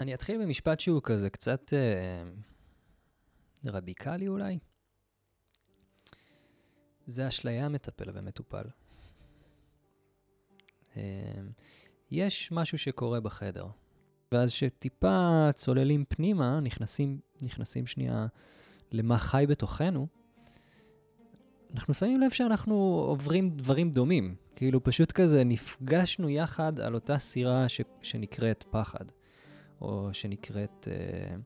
אני אתחיל במשפט שהוא כזה קצת אה, רדיקלי אולי. זה אשליה מטפל ומטופל. אה, יש משהו שקורה בחדר, ואז שטיפה צוללים פנימה, נכנסים, נכנסים שנייה למה חי בתוכנו, אנחנו שמים לב שאנחנו עוברים דברים דומים. כאילו, פשוט כזה נפגשנו יחד על אותה סירה ש, שנקראת פחד, או שנקראת אה,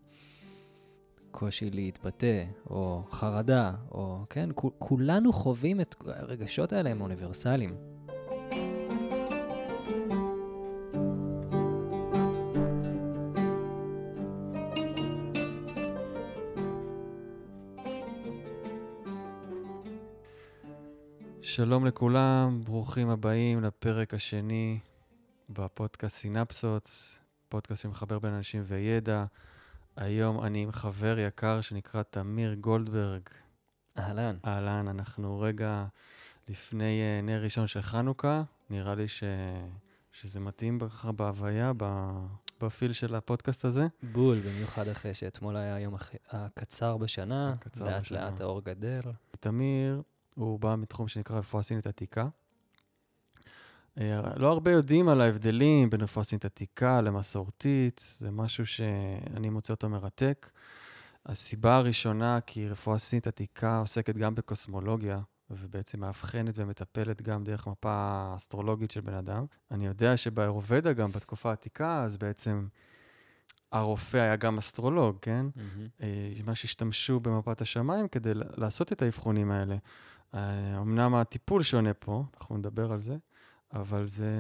קושי להתבטא, או חרדה, או כן, כולנו חווים את הרגשות האלה, הם אוניברסליים. שלום לכולם, ברוכים הבאים לפרק השני בפודקאסט סינפסות, פודקאסט שמחבר בין אנשים וידע. היום אני עם חבר יקר שנקרא תמיר גולדברג. אהלן. אהלן, אנחנו רגע לפני uh, נר ראשון של חנוכה, נראה לי ש... שזה מתאים ככה בהוויה, ב... בפיל של הפודקאסט הזה. בול, במיוחד אחרי שאתמול היה היום הח... הקצר בשנה, הקצר לאט בשנה. לאט האור גדל. תמיר הוא בא מתחום שנקרא רפואה סינית עתיקה. אה, לא הרבה יודעים על ההבדלים בין רפואה סינית עתיקה למסורתית, זה משהו שאני מוצא אותו מרתק. הסיבה הראשונה, כי רפואה סינית עתיקה עוסקת גם בקוסמולוגיה, ובעצם מאבחנת ומטפלת גם דרך מפה אסטרולוגית של בן אדם. אני יודע שבאירובדה, גם בתקופה העתיקה, אז בעצם הרופא היה גם אסטרולוג, כן? Mm-hmm. ממש השתמשו במפת השמיים כדי לעשות את האבחונים האלה. אה, אמנם הטיפול שונה פה, אנחנו נדבר על זה, אבל זה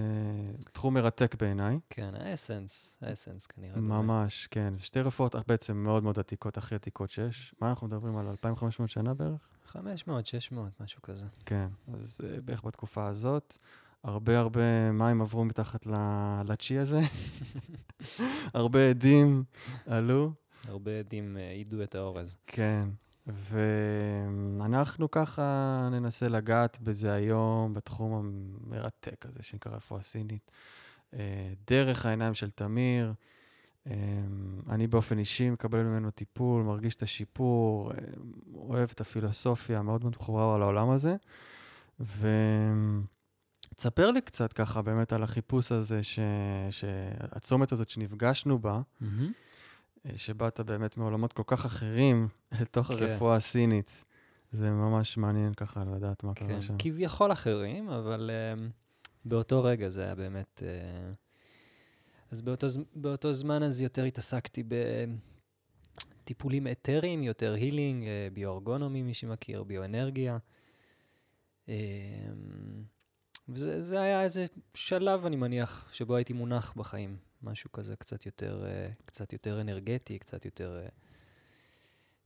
תחום מרתק בעיניי. כן, האסנס, האסנס כנראה. ממש, כן. זה שתי רפואות בעצם מאוד מאוד עתיקות, הכי עתיקות שיש. מה אנחנו מדברים על 2,500 שנה בערך? 500, 600, משהו כזה. כן, אז אה, בערך בתקופה הזאת. הרבה הרבה מים עברו מתחת לצ'י הזה. הרבה עדים עלו. הרבה עדים העידו אה, את האורז. כן, ואנחנו ככה ננסה לגעת בזה היום, בתחום המרתק הזה שנקרא רפואה סינית, אה, דרך העיניים של תמיר. אה, אני באופן אישי מקבל ממנו טיפול, מרגיש את השיפור, אה, אוהב את הפילוסופיה, מאוד מאוד מחובר על העולם הזה. ותספר לי קצת ככה באמת על החיפוש הזה, ש... שהצומת הזאת שנפגשנו בה. Mm-hmm. אה, שבאת באמת מעולמות כל כך אחרים לתוך כן. הרפואה הסינית. זה ממש מעניין ככה לדעת מה כן, קרה שם. כביכול אחרים, אבל uh, באותו רגע זה היה באמת... Uh, אז באותו, באותו זמן אז יותר התעסקתי בטיפולים אתריים, יותר הילינג, uh, ביוארגונומי, מי שמכיר, ביואנרגיה. Uh, וזה היה איזה שלב, אני מניח, שבו הייתי מונח בחיים. משהו כזה קצת יותר, אה, קצת יותר אנרגטי, קצת יותר אה,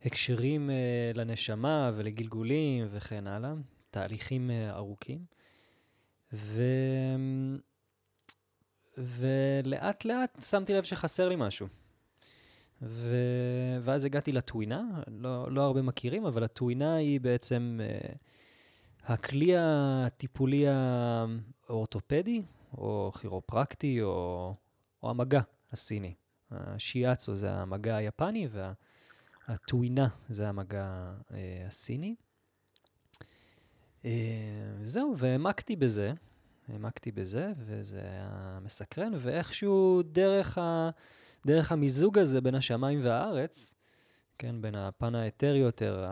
הקשרים אה, לנשמה ולגלגולים וכן הלאה, תהליכים ארוכים. ו... ולאט לאט שמתי לב שחסר לי משהו. ו... ואז הגעתי לטווינה, לא, לא הרבה מכירים, אבל הטווינה היא בעצם uh, הכלי הטיפולי האורתופדי, או כירופרקטי, או או המגע הסיני. השיאצו זה המגע היפני, והטווינה זה המגע אה, הסיני. אה, זהו, והעמקתי בזה, העמקתי בזה, וזה היה מסקרן, ואיכשהו דרך, ה, דרך המיזוג הזה בין השמיים והארץ, כן, בין הפן האתרי יותר,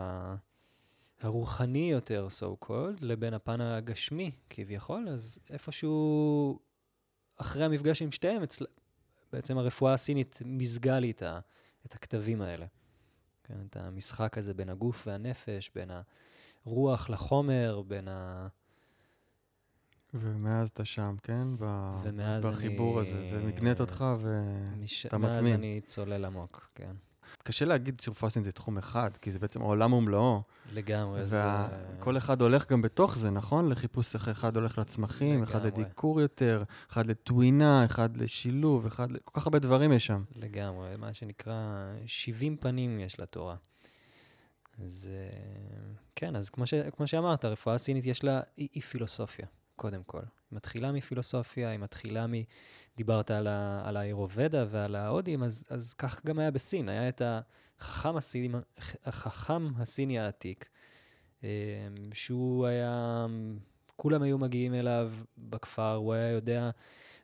הרוחני יותר, so called, לבין הפן הגשמי כביכול, אז איפשהו אחרי המפגש עם שתיהם, אצל... בעצם הרפואה הסינית מיזגה לי את, ה... את הכתבים האלה. כן, את המשחק הזה בין הגוף והנפש, בין הרוח לחומר, בין ה... ומאז אתה שם, כן? ב... בחיבור אני... הזה, זה מגנט אותך ואתה מש... מטמין. מאז אני צולל עמוק, כן. קשה להגיד שרפואה סינית זה תחום אחד, כי זה בעצם עולם ומלואו. לגמרי. וכל זה... אחד הולך גם בתוך זה, נכון? לחיפוש איך אחד הולך לצמחים, לגמרי. אחד לדיקור יותר, אחד לטווינה, אחד לשילוב, אחד. כל כך הרבה דברים יש שם. לגמרי, מה שנקרא 70 פנים יש לתורה. אז כן, אז כמו, ש... כמו שאמרת, הרפואה הסינית יש לה, היא, היא פילוסופיה. קודם כל. היא מתחילה מפילוסופיה, היא מתחילה. דיברת על, ה... על האירובדה ועל ההודים, אז, אז כך גם היה בסין. היה את החכם הסיני, החכם הסיני העתיק, אה, שהוא היה... כולם היו מגיעים אליו בכפר, הוא היה יודע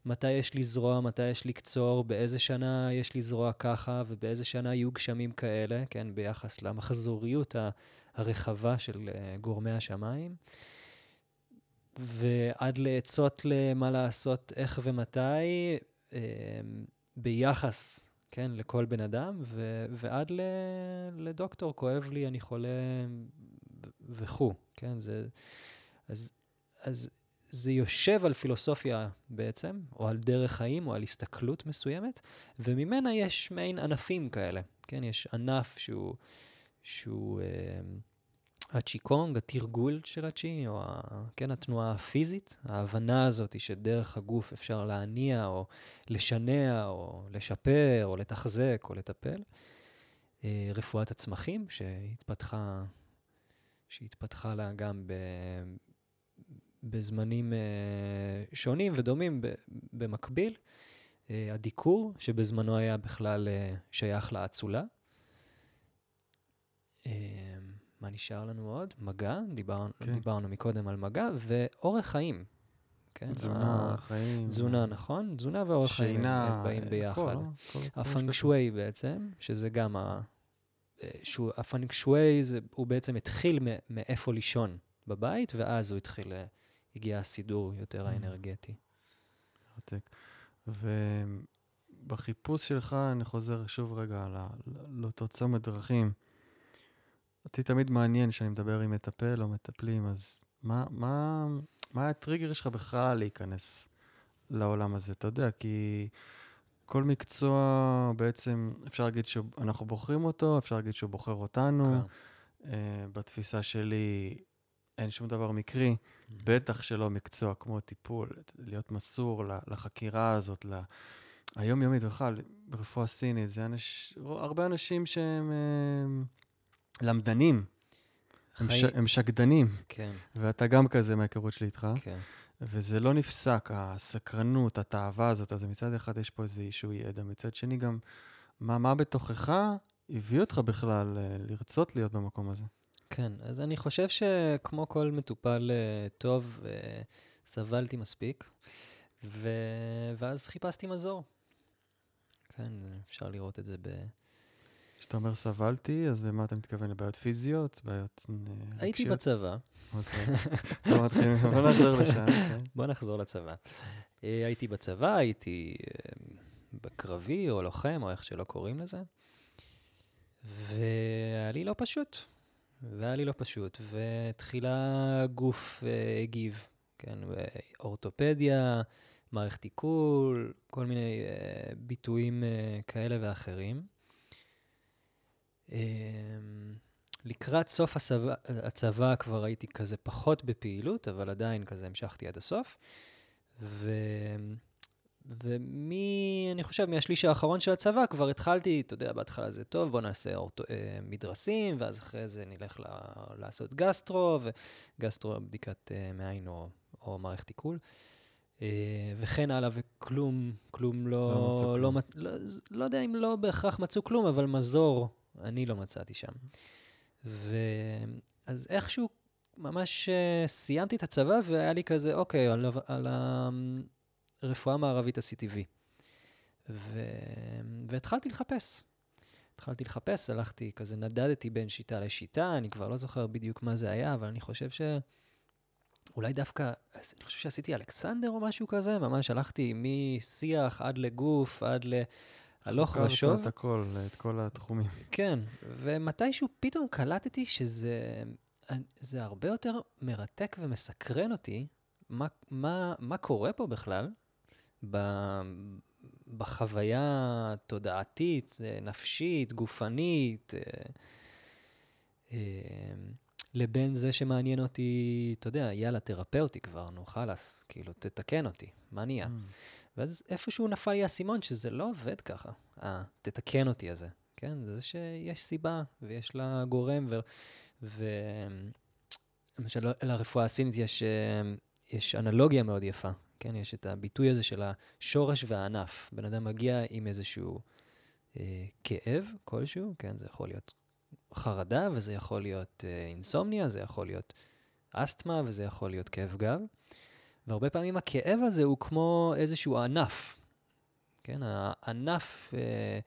מתי יש לזרוע, מתי יש לקצור, באיזה שנה יש לזרוע ככה, ובאיזה שנה יהיו גשמים כאלה, כן, ביחס למחזוריות הרחבה של אה, גורמי השמיים. ועד לעצות למה לעשות, איך ומתי, אה, ביחס, כן, לכל בן אדם, ו- ועד ל- לדוקטור, כואב לי, אני חולה וכו', כן, זה... אז, אז זה יושב על פילוסופיה בעצם, או על דרך חיים, או על הסתכלות מסוימת, וממנה יש מעין ענפים כאלה, כן? יש ענף שהוא, שהוא אה, הצ'יקונג, התרגול של הצ'י, או ה, כן, התנועה הפיזית, ההבנה הזאת שדרך הגוף אפשר להניע, או לשנע, או לשפר, או לתחזק, או לטפל. אה, רפואת הצמחים, שהתפתחה, שהתפתחה לה גם ב, בזמנים uh, שונים ודומים במקביל. Uh, הדיקור, שבזמנו היה בכלל שייך לאצולה. מה נשאר לנו עוד? מגע, דיבר, כן. דיברנו מקודם על מגע, ואורך חיים. כן? תזונה, אורח חיים. תזונה, נכון? תזונה ואורח חיים שינה, הם באים ביחד. הפנקשווי בעצם, שזה גם ה... הפנקשווי, הוא בעצם התחיל מאיפה לישון בבית, ואז הוא התחיל הגיע הסידור יותר mm. האנרגטי. מרתק. ובחיפוש שלך, אני חוזר שוב רגע לאותו צומת דרכים. אותי תמיד מעניין כשאני מדבר עם מטפל או מטפלים, אז מה, מה, מה הטריגר שלך בכלל להיכנס לעולם הזה? אתה יודע, כי כל מקצוע בעצם, אפשר להגיד שאנחנו בוחרים אותו, אפשר להגיד שהוא בוחר אותנו. כן. Uh, בתפיסה שלי, אין שום דבר מקרי. בטח שלא מקצוע כמו טיפול, להיות מסור לחקירה הזאת, ל... היומיומית בכלל, ברפואה סינית, זה אנש... הרבה אנשים שהם הם... למדנים. הם, ש... הם שקדנים. כן. ואתה גם כזה מההיכרות שלי איתך. כן. וזה לא נפסק, הסקרנות, התאווה הזאת. אז מצד אחד יש פה איזשהו ידע, מצד שני גם, מה, מה בתוכך הביא אותך בכלל אה, לרצות להיות במקום הזה? כן, אז אני חושב שכמו כל מטופל uh, טוב, uh, סבלתי מספיק, ו... ואז חיפשתי מזור. כן, אפשר לראות את זה ב... כשאתה אומר סבלתי, אז מה אתה מתכוון? לבעיות פיזיות? בעיות רגשיות? הייתי בצבא. אוקיי. בוא נחזור לשם. אוקיי. בוא נחזור לצבא. הייתי בצבא, הייתי בקרבי או לוחם, או איך שלא קוראים לזה, והיה לי לא פשוט. והיה לי לא פשוט, ותחילה גוף uh, הגיב, כן, אורתופדיה, מערכת עיכול, כל מיני ביטויים כאלה ואחרים. Uh, לקראת סוף הצבא, הצבא כבר הייתי כזה פחות בפעילות, אבל עדיין כזה המשכתי עד הסוף. ו... ומי, אני חושב, מהשליש האחרון של הצבא כבר התחלתי, אתה יודע, בהתחלה זה טוב, בוא נעשה אורטו, אה, מדרסים, ואז אחרי זה נלך ל, לעשות גסטרו, וגסטרו בדיקת אה, מעין או, או מערכת עיכול. אה, וכן הלאה, וכלום, כלום לא, לא, לא, לא, לא, לא יודע אם לא בהכרח מצאו כלום, אבל מזור אני לא מצאתי שם. ואז איכשהו ממש uh, סיימתי את הצבא, והיה לי כזה, אוקיי, על, על, על, רפואה מערבית עשיתי וי. והתחלתי לחפש. התחלתי לחפש, הלכתי, כזה נדדתי בין שיטה לשיטה, אני כבר לא זוכר בדיוק מה זה היה, אבל אני חושב ש... אולי דווקא, אני חושב שעשיתי אלכסנדר או משהו כזה, ממש הלכתי משיח עד לגוף, עד להלוך ושוב. חקרת את הכל, את כל התחומים. כן, ומתישהו פתאום קלטתי שזה זה הרבה יותר מרתק ומסקרן אותי, מה, מה, מה קורה פה בכלל, בחוויה תודעתית, נפשית, גופנית, אה, אה, לבין זה שמעניין אותי, אתה יודע, יאללה, תרפא אותי כבר, נו, חלאס, כאילו, תתקן אותי, מה נהיה? Mm. ואז איפשהו נפל לי האסימון שזה לא עובד ככה, אה, תתקן אותי הזה, כן? זה שיש סיבה ויש לה גורם, ו... ו... למשל, לרפואה הסינית יש... יש אנלוגיה מאוד יפה, כן? יש את הביטוי הזה של השורש והענף. בן אדם מגיע עם איזשהו אה, כאב כלשהו, כן? זה יכול להיות חרדה, וזה יכול להיות אה, אינסומניה, זה יכול להיות אסתמה, וזה יכול להיות כאב גב. והרבה פעמים הכאב הזה הוא כמו איזשהו ענף, כן? הענף אה,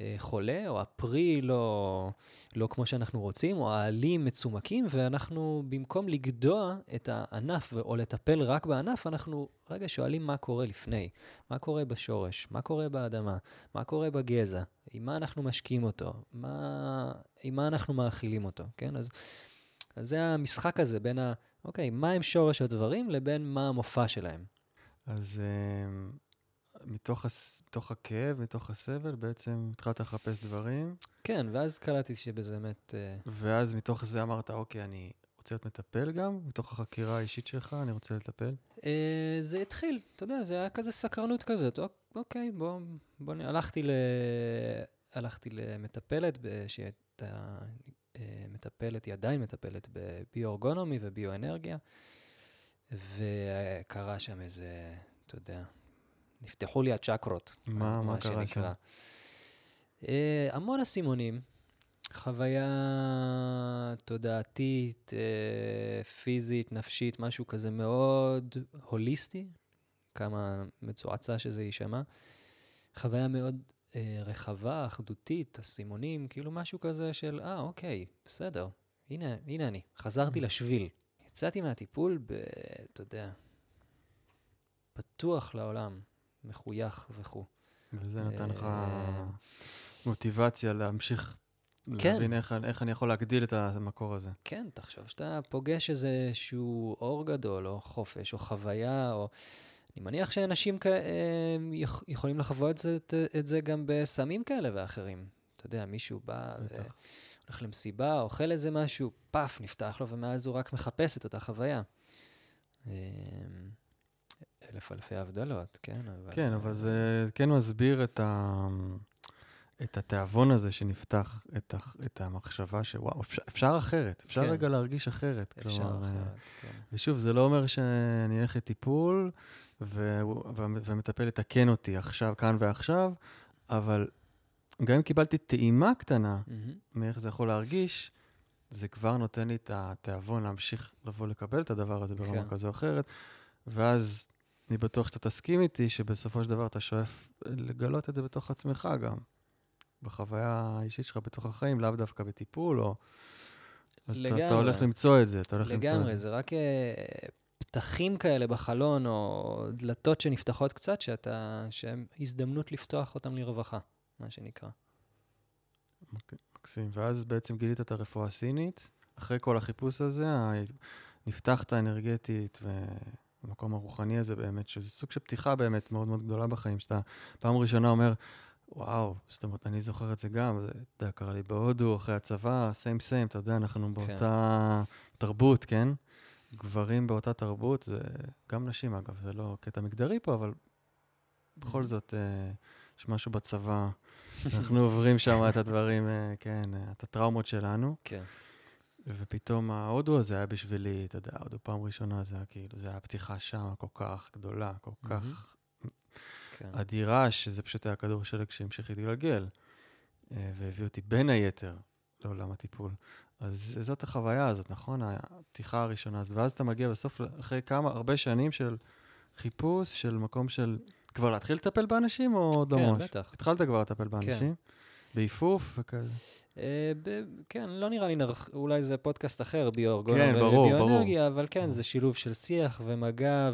אה, חולה, או הפרי לא, לא כמו שאנחנו רוצים, או העלים מצומקים, ואנחנו, במקום לגדוע את הענף או לטפל רק בענף, אנחנו רגע שואלים מה קורה לפני, מה קורה בשורש, מה קורה באדמה, מה קורה בגזע, עם מה אנחנו משקים אותו, מה, עם מה אנחנו מאכילים אותו, כן? אז, אז זה המשחק הזה בין ה... אוקיי, מה הם שורש הדברים לבין מה המופע שלהם. אז uh, מתוך, הס... מתוך הכאב, מתוך הסבל, בעצם התחלת לחפש דברים. כן, ואז קלטתי שבזה באמת... Uh... ואז מתוך זה אמרת, אוקיי, אני רוצה להיות מטפל גם? מתוך החקירה האישית שלך, אני רוצה לטפל? Uh, זה התחיל, אתה יודע, זה היה כזה סקרנות כזאת. אוקיי, בוא, בוא, הלכתי, ל... הלכתי למטפלת שהייתה מטפלת, היא עדיין מטפלת בביו-אורגונומי וביו-אנרגיה, וקרה שם איזה, אתה יודע, נפתחו לי הצ'קרות. מה, מה קרה שם? Uh, המון אסימונים, חוויה תודעתית, uh, פיזית, נפשית, משהו כזה מאוד הוליסטי, כמה מצועצע שזה יישמע. חוויה מאוד אה, רחבה, אחדותית, אסימונים, כאילו משהו כזה של, אה, אוקיי, בסדר, הנה, הנה אני, חזרתי mm. לשביל. יצאתי מהטיפול ב... אתה יודע, פתוח לעולם, מחוייך וכו'. וזה נתן לך אה, מוטיבציה להמשיך כן. להבין איך, איך אני יכול להגדיל את המקור הזה. כן, תחשוב שאתה פוגש איזשהו אור גדול, או חופש, או חוויה, או... אני מניח שאנשים כ... אה, יכולים לחוות את זה, את זה גם בסמים כאלה ואחרים. אתה יודע, מישהו בא, הולך למסיבה, אוכל איזה משהו, פאף, נפתח לו, ומאז הוא רק מחפש את אותה חוויה. אה, אלף אלפי הבדלות, כן? אבל... כן, אבל זה כן מסביר את, ה... את התיאבון הזה שנפתח, את, ה... את המחשבה שוואו, אפשר, אפשר אחרת, אפשר כן. רגע להרגיש אחרת. אפשר כלומר, אחרת, כן. ושוב, זה לא אומר שאני אלך לטיפול, והמטפל יתקן אותי עכשיו, כאן ועכשיו, אבל גם אם קיבלתי טעימה קטנה mm-hmm. מאיך זה יכול להרגיש, זה כבר נותן לי את התיאבון להמשיך לבוא לקבל את הדבר הזה ברמה כן. כזו או אחרת, ואז אני בטוח שאתה תסכים איתי שבסופו של דבר אתה שואף לגלות את זה בתוך עצמך גם, בחוויה האישית שלך בתוך החיים, לאו דווקא בטיפול, או... אז לגמרי. אתה, אתה הולך למצוא את זה, אתה הולך לגמרי, למצוא את זה. לגמרי, זה רק אה, פתחים כאלה בחלון, או דלתות שנפתחות קצת, שאתה, שהן הזדמנות לפתוח אותן לרווחה, מה שנקרא. מקסים. ואז בעצם גילית את הרפואה הסינית. אחרי כל החיפוש הזה, נפתחת אנרגטית והמקום הרוחני הזה באמת, שזה סוג של פתיחה באמת מאוד מאוד גדולה בחיים, שאתה פעם ראשונה אומר, וואו, זאת אומרת, אני זוכר את זה גם, זה, אתה יודע, קרה לי בהודו, אחרי הצבא, סיים סיים, אתה יודע, אנחנו כן. באותה כן. תרבות, כן? גברים באותה תרבות, זה גם נשים אגב, זה לא קטע מגדרי פה, אבל בכל mm-hmm. זאת, אה, יש משהו בצבא, אנחנו עוברים שם את הדברים, אה, כן, אה, את הטראומות שלנו. כן. ופתאום ההודו הזה היה בשבילי, אתה יודע, הודו פעם ראשונה, זה היה כאילו, זה היה פתיחה שם כל כך גדולה, כל mm-hmm. כך כן. אדירה, שזה פשוט היה כדור שלג שהמשיך להתגלגל, והביא אותי בין היתר לעולם הטיפול. אז זאת החוויה הזאת, נכון? הפתיחה הראשונה הזאת. ואז אתה מגיע בסוף, אחרי כמה, הרבה שנים של חיפוש, של מקום של... כבר להתחיל לטפל באנשים או דומוש? כן, בטח. התחלת כבר לטפל באנשים? כן. באיפוף וכזה? אה, ב- כן, לא נראה לי, נרח... אולי זה פודקאסט אחר, ביורגונה כן, ברור, וביואנרגיה, אבל כן, ברור. זה שילוב של שיח ומגע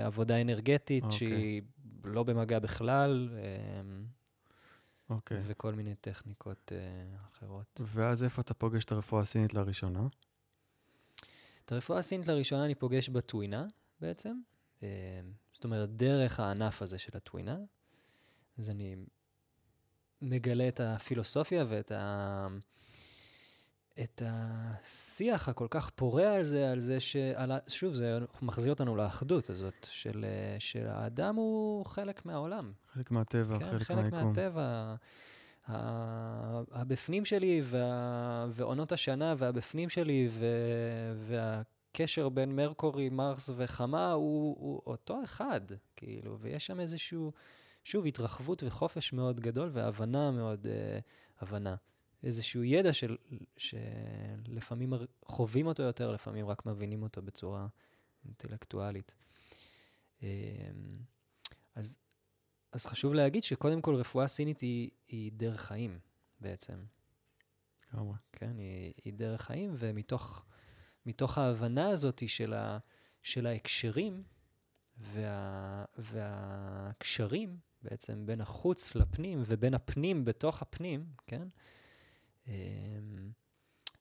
ועבודה אנרגטית, אוקיי. שהיא לא במגע בכלל. אה, אוקיי. וכל מיני טכניקות uh, אחרות. ואז איפה אתה פוגש את הרפואה הסינית לראשונה? את הרפואה הסינית לראשונה אני פוגש בטווינה בעצם. Uh, זאת אומרת, דרך הענף הזה של הטווינה. אז אני מגלה את הפילוסופיה ואת ה... את השיח הכל כך פורה על זה, על זה שעל, שוב, זה מחזיר אותנו לאחדות הזאת, של, של האדם הוא חלק מהעולם. חלק מהטבע, כן, חלק, חלק מהיקום. חלק מהטבע. הבפנים שלי וה, ועונות השנה והבפנים שלי ו, הקשר בין מרקורי, מרס וחמה הוא, הוא אותו אחד, כאילו, ויש שם איזשהו, שוב, התרחבות וחופש מאוד גדול והבנה מאוד, uh, הבנה. איזשהו ידע של, שלפעמים חווים אותו יותר, לפעמים רק מבינים אותו בצורה אינטלקטואלית. אמ, אז, אז חשוב להגיד שקודם כל רפואה סינית היא, היא דרך חיים בעצם. כמה. כן, היא, היא דרך חיים, ומתוך מתוך ההבנה הזאת של, ה, של ההקשרים וה, והקשרים בעצם בין החוץ לפנים ובין הפנים בתוך הפנים, כן? אמ,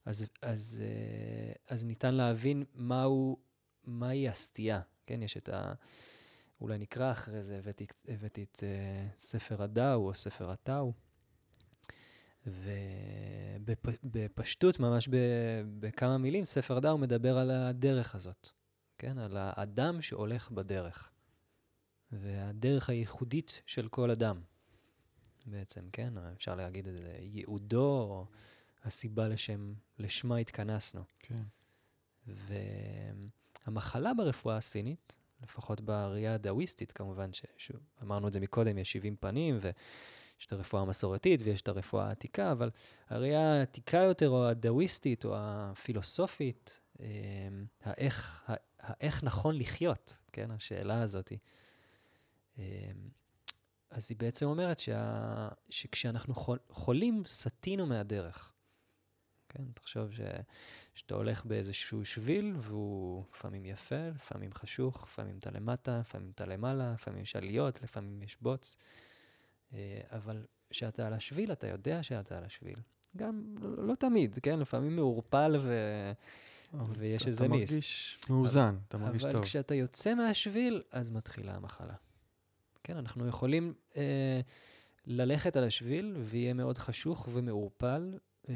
אז, אז, אה, אז ניתן להבין מהו, מהי הסטייה, כן? יש את ה... אולי נקרא אחרי זה, הבאתי, הבאתי את uh, ספר הדאו או ספר הטאו, ובפשטות, ממש בכמה מילים, ספר הדאו מדבר על הדרך הזאת, כן? על האדם שהולך בדרך, והדרך הייחודית של כל אדם. בעצם, כן? אפשר להגיד את זה, ייעודו, או הסיבה לשם, לשמה התכנסנו. כן. והמחלה ברפואה הסינית, לפחות בראייה הדאוויסטית, כמובן, שאמרנו את זה מקודם, יש 70 פנים, ויש את הרפואה המסורתית ויש את הרפואה העתיקה, אבל הראייה העתיקה יותר, או הדאוויסטית, או הפילוסופית, אה, האיך, האיך נכון לחיות, כן? השאלה הזאת. אז היא בעצם אומרת שה... שכשאנחנו חול... חולים, סטינו מהדרך. כן, תחשוב ש... שאתה הולך באיזשהו שביל, והוא לפעמים יפה, לפעמים חשוך, לפעמים אתה למטה, לפעמים אתה למעלה, לפעמים יש עליות, לפעמים יש בוץ. אה, אבל כשאתה על השביל, אתה יודע שאתה על השביל. גם, לא, לא תמיד, כן? לפעמים מעורפל ו... ויש איזה מיסט. אתה מרגיש מאוזן, אבל, אתה מרגיש אבל טוב. אבל כשאתה יוצא מהשביל, אז מתחילה המחלה. כן, אנחנו יכולים אה, ללכת על השביל, ויהיה מאוד חשוך ומעורפל אה,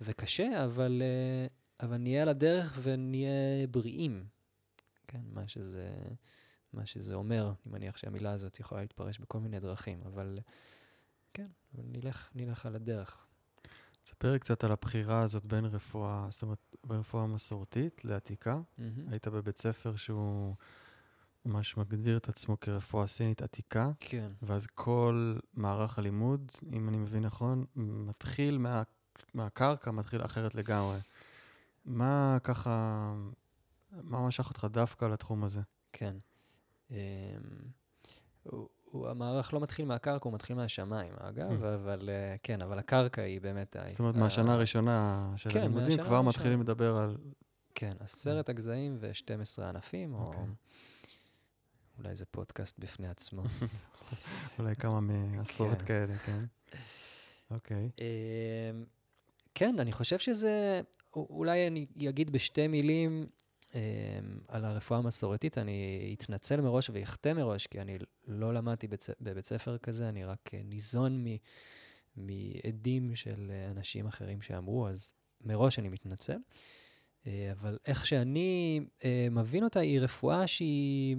וקשה, אבל, אה, אבל נהיה על הדרך ונהיה בריאים. כן, מה שזה, מה שזה אומר, אני מניח שהמילה הזאת יכולה להתפרש בכל מיני דרכים, אבל כן, נלך, נלך על הדרך. ספר קצת על הבחירה הזאת בין רפואה, זאת אומרת, בין רפואה מסורתית לעתיקה. Mm-hmm. היית בבית ספר שהוא... ממש מגדיר את עצמו כרפואה סינית עתיקה. כן. ואז כל מערך הלימוד, אם אני מבין נכון, מתחיל מה, מהקרקע, מתחיל אחרת לגמרי. מה ככה, מה משך אותך דווקא לתחום הזה? כן. Um, הוא, הוא, המערך לא מתחיל מהקרקע, הוא מתחיל מהשמיים, אגב, mm. אבל uh, כן, אבל הקרקע היא באמת... זאת אומרת, מהשנה הראשונה של כן, הלימודים כבר מתחילים לדבר על... כן, עשרת הגזעים ו-12 ענפים, okay. או... אולי זה פודקאסט בפני עצמו. אולי כמה מעשרות כן. כאלה, כן. אוקיי. אמ, כן, אני חושב שזה, אולי אני אגיד בשתי מילים um, על הרפואה המסורתית. אני אתנצל מראש ואחטא מראש, כי אני לא למדתי. בבית ספר כזה, אני רק אה, ניזון מ... מעדים של אנשים אחרים שאמרו, אז מראש אני מתנצל. Uh, אבל איך שאני מבין אותה, היא רפואה שהיא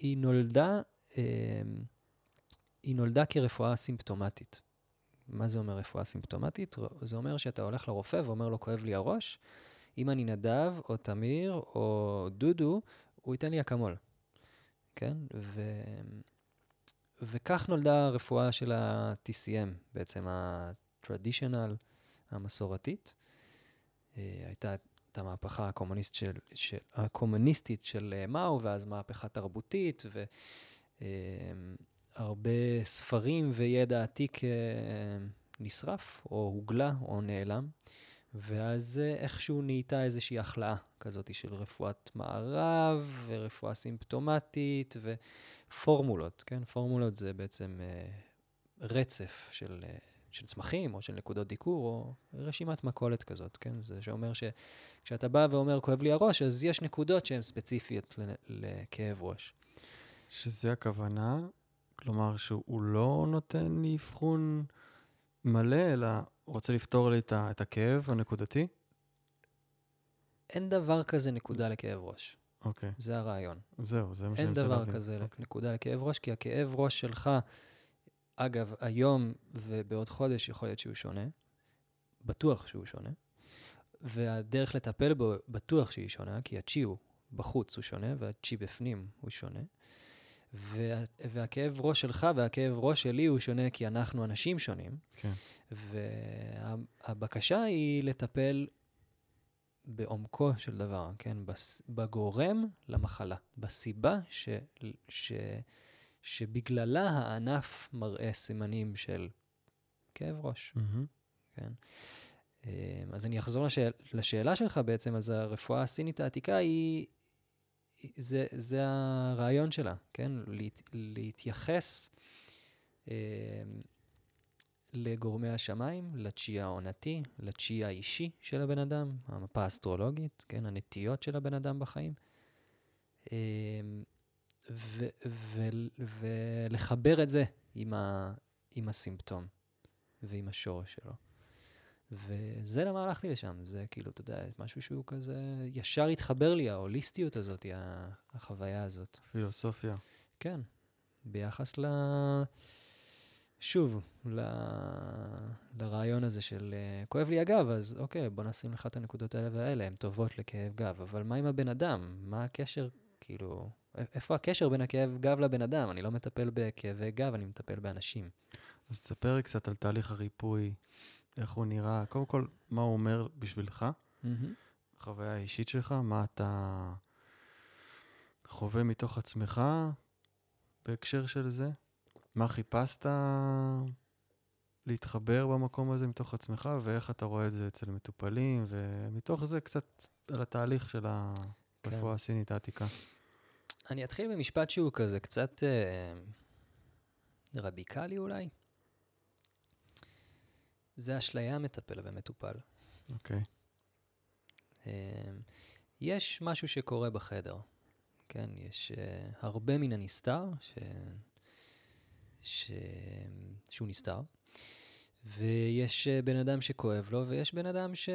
היא נולדה, אה, היא נולדה כרפואה סימפטומטית. מה זה אומר רפואה סימפטומטית? זה אומר שאתה הולך לרופא ואומר לו, כואב לי הראש, אם אני נדב או תמיר או דודו, הוא ייתן לי אקמול, כן? ו... וכך נולדה הרפואה של ה-TCM, בעצם ה-traditional, המסורתית. אה, הייתה את המהפכה הקומוניסט של, של, הקומוניסטית של אה, מאו, ואז מהפכה תרבותית, והרבה אה, ספרים וידע עתיק אה, נשרף, או הוגלה, או נעלם. ואז איכשהו נהייתה איזושהי החלאה כזאת של רפואת מערב, ורפואה סימפטומטית, ופורמולות, כן? פורמולות זה בעצם רצף של של צמחים או של נקודות דיקור, או רשימת מכולת כזאת, כן? זה שאומר שכשאתה בא ואומר, כואב לי הראש, אז יש נקודות שהן ספציפיות לכאב ראש. שזה הכוונה? כלומר, שהוא לא נותן לי אבחון מלא, אלא רוצה לפתור לי את הכאב הנקודתי? אין דבר כזה נקודה לכאב ראש. אוקיי. Okay. זה הרעיון. זהו, זה מה שאני רוצה להבין. אין דבר כזה okay. אוקיי. נקודה לכאב ראש, כי הכאב ראש שלך אגב, היום ובעוד חודש יכול להיות שהוא שונה, בטוח שהוא שונה, והדרך לטפל בו בטוח שהיא שונה, כי הצ'י הוא בחוץ הוא שונה, והצ'י בפנים הוא שונה. וה, והכאב ראש שלך והכאב ראש שלי הוא שונה כי אנחנו אנשים שונים. כן. והבקשה היא לטפל בעומקו של דבר, כן? בס, בגורם למחלה, בסיבה ש, ש, שבגללה הענף מראה סימנים של כאב ראש, מהמם. כן? אמ, אז אני אחזור לשאל, לשאלה שלך בעצם, אז הרפואה הסינית העתיקה היא, זה, זה הרעיון שלה, כן? להת, להתייחס אמ, לגורמי השמיים, לצ'י העונתי, לצ'י האישי של הבן אדם, המפה האסטרולוגית, כן? הנטיות של הבן אדם בחיים. אמ, ו- ו- ולחבר את זה עם, ה- עם הסימפטום ועם השורש שלו. וזה למה הלכתי לשם, זה כאילו, אתה יודע, משהו שהוא כזה, ישר התחבר לי, ההוליסטיות הזאת, החוויה הזאת. פילוסופיה. כן, ביחס ל... שוב, ל... לרעיון הזה של אה, כואב לי הגב, אז אוקיי, בוא נשים לך את הנקודות האלה והאלה, הן טובות לכאב גב, אבל מה עם הבן אדם? מה הקשר, כאילו, איפה הקשר בין הכאב גב לבן אדם? אני לא מטפל בכאבי גב, אני מטפל באנשים. אז תספר לי קצת על תהליך הריפוי, איך הוא נראה, קודם כל, מה הוא אומר בשבילך, החוויה האישית שלך, מה אתה חווה מתוך עצמך בהקשר של זה, מה חיפשת להתחבר במקום הזה מתוך עצמך, ואיך אתה רואה את זה אצל מטופלים, ומתוך זה קצת על התהליך של הרפואה הסינית העתיקה. אני אתחיל במשפט שהוא כזה קצת אה, רדיקלי אולי. זה אשליה מטפל ומטופל. אוקיי. אה, יש משהו שקורה בחדר, כן? יש אה, הרבה מן הנסתר, ש... ש... שהוא נסתר, ויש אה, בן אדם שכואב לו, ויש בן אדם ש...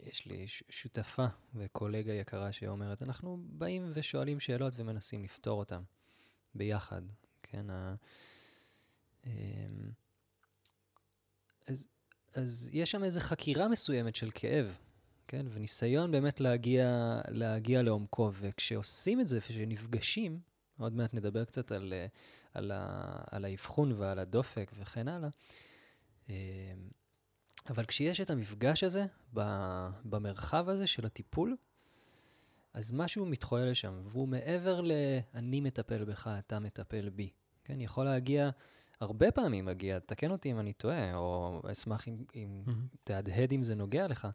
יש לי שותפה וקולגה יקרה שאומרת, אנחנו באים ושואלים שאלות ומנסים לפתור אותן ביחד, כן? ה... אמ, אז, אז יש שם איזו חקירה מסוימת של כאב, כן? וניסיון באמת להגיע, להגיע לעומקו, וכשעושים את זה, וכשנפגשים, עוד מעט נדבר קצת על, על, ה, על האבחון ועל הדופק וכן הלאה, אמ, אבל כשיש את המפגש הזה, במרחב הזה של הטיפול, אז משהו מתחולל שם, והוא מעבר ל"אני מטפל בך, אתה מטפל בי". כן, יכול להגיע, הרבה פעמים מגיע, תקן אותי אם אני טועה, או אשמח אם, אם מהמם. תהדהד אם זה נוגע לך,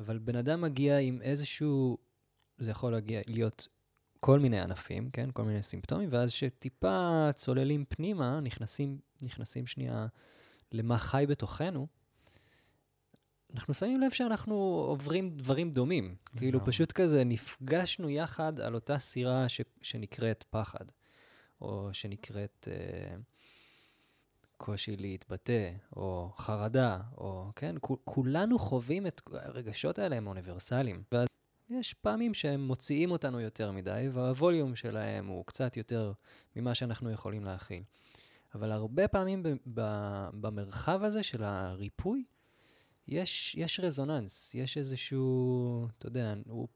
אבל בן אדם מגיע עם איזשהו, זה יכול להגיע, להיות כל מיני ענפים, כן? כל מיני סימפטומים, ואז שטיפה צוללים פנימה, נכנסים, נכנסים שנייה למה חי בתוכנו, אנחנו שמים לב שאנחנו עוברים דברים דומים. כאילו. פשוט כזה נפגשנו יחד על אותה סירה ש, שנקראת פחד, או שנקראת אה, קושי להתבטא, או חרדה, או כן, כו- כולנו חווים את הרגשות האלה, הם אוניברסליים. ואז יש פעמים שהם מוציאים אותנו יותר מדי, והווליום שלהם הוא קצת יותר ממה שאנחנו יכולים להכיל. אבל הרבה פעמים ב- ב- במרחב הזה של הריפוי, יש, יש רזוננס, יש איזשהו, אתה יודע, הוא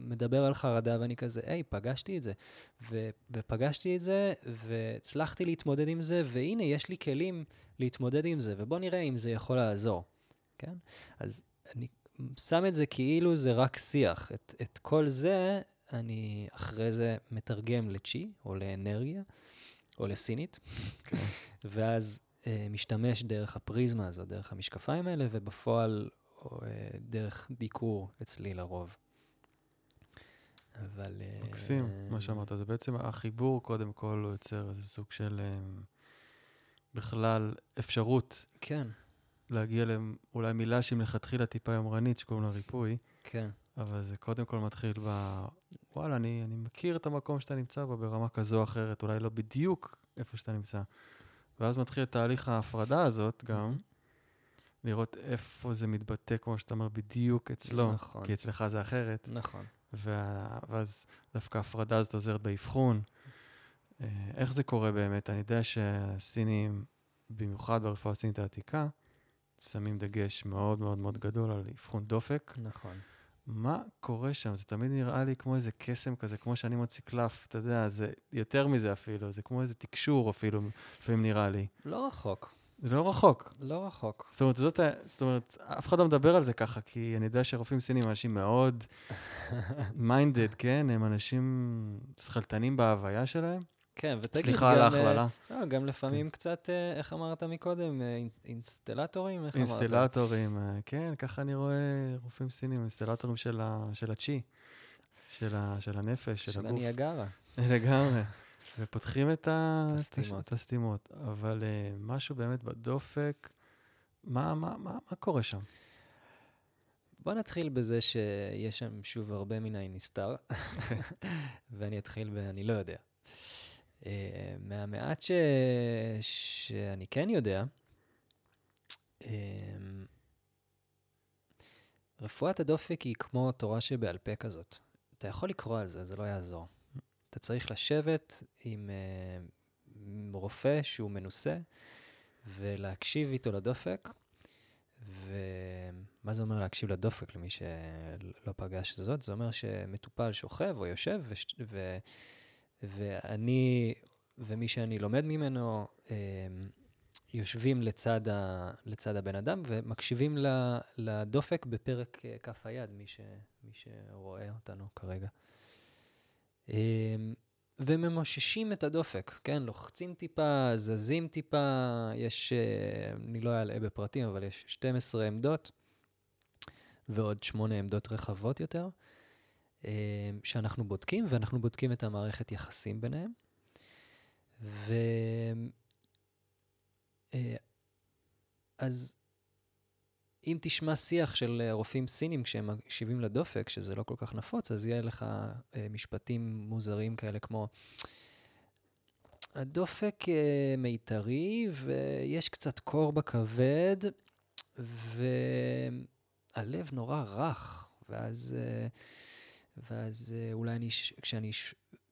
מדבר על חרדה ואני כזה, היי, פגשתי את זה. ו, ופגשתי את זה, והצלחתי להתמודד עם זה, והנה, יש לי כלים להתמודד עם זה, ובוא נראה אם זה יכול לעזור, כן? אז אני שם את זה כאילו זה רק שיח. את, את כל זה אני אחרי זה מתרגם לצ'י, או לאנרגיה, או לסינית, ואז אה, משתמש דרך הפריזמה הזאת, דרך המשקפיים האלה, ובפועל או, אה, דרך דיקור אצלי לרוב. אבל... אה, מקסים, מה שאמרת. זה בעצם החיבור, קודם כל, הוא יוצר איזה סוג של אמ, בכלל אפשרות כן, להגיע לאולי מילה שהיא מלכתחילה טיפה יומרנית, שקוראים לה ריפוי, כן, אבל זה קודם כל מתחיל ב... וואלה, אני, אני מכיר את המקום שאתה נמצא בו ברמה כזו או אחרת, אולי לא בדיוק איפה שאתה נמצא. ואז מתחיל את תהליך ההפרדה הזאת גם, לראות איפה זה מתבטא, כמו שאתה אומר, בדיוק אצלו, נכון. כי אצלך זה אחרת. נכון. וה... ואז דווקא ההפרדה הזאת עוזרת באבחון. אה, איך זה קורה באמת? אני יודע שהסינים, במיוחד ברפואה הסינית העתיקה, שמים דגש מאוד מאוד מאוד גדול על אבחון דופק. נכון. מה קורה שם? זה תמיד נראה לי כמו איזה קסם כזה, כמו שאני מוציא קלף, אתה יודע, זה יותר מזה אפילו, זה כמו איזה תקשור אפילו, לפעמים נראה לי. לא רחוק, זה לא רחוק. לא רחוק. זאת אומרת, זאת, זאת אומרת, אף אחד לא מדבר על זה ככה, כי אני יודע שרופאים סינים הם אנשים מאוד minded, כן? הם אנשים שכלתנים בהוויה שלהם. כן, ותגיד סליחה על גם, ההכללה. אה, לא, גם לפעמים קצת, אה, איך אמרת מקודם, אה, אינ- אינסטלטורים? איך אמרת? אינסטלטורים, אה, כן, ככה אני רואה רופאים סינים, אינסטלטורים של, ה, של הצ'י, של, ה, של הנפש, של, של הגוף. הניאגרה. לגמרי. ופותחים את, הסתימות. הסתימות. אבל uh, משהו באמת בדופק, מה, מה, מה, מה קורה שם? בוא נתחיל בזה שיש שם שוב הרבה מן הנסתר, ואני אתחיל ב... אני לא יודע. Uh, מהמעט ש... שאני כן יודע, um, רפואת הדופק היא כמו תורה שבעל פה כזאת. אתה יכול לקרוא על זה, זה לא יעזור. אתה צריך לשבת עם uh, עם רופא שהוא מנוסה ולהקשיב איתו לדופק. ומה זה אומר להקשיב לדופק למי שלא פגש זאת? זה אומר שמטופל שוכב או יושב, וש... ו... ואני ומי שאני לומד ממנו אה, יושבים לצד, ה... לצד הבן אדם ומקשיבים. לדופק בפרק אה, כף היד, מי, ש... מי שרואה אותנו כרגע. אה, וממוששים את הדופק, כן? לוחצים טיפה, זזים טיפה, יש, אה, אני לא אעלה בפרטים, אבל יש 12 עמדות ועוד 8 עמדות רחבות יותר, שאנחנו בודקים, ואנחנו בודקים את המערכת יחסים ביניהם. ו... אה, אז אם תשמע שיח של אה, רופאים סינים כשהם מקשיבים לדופק, שזה לא כל כך נפוץ, אז יהיה לך אה, משפטים מוזרים כאלה כמו, הדופק אה, מיתרי ויש קצת קור בכבד, והלב נורא רך, ואז, אה, ואז אה, אולי אני, כשאני,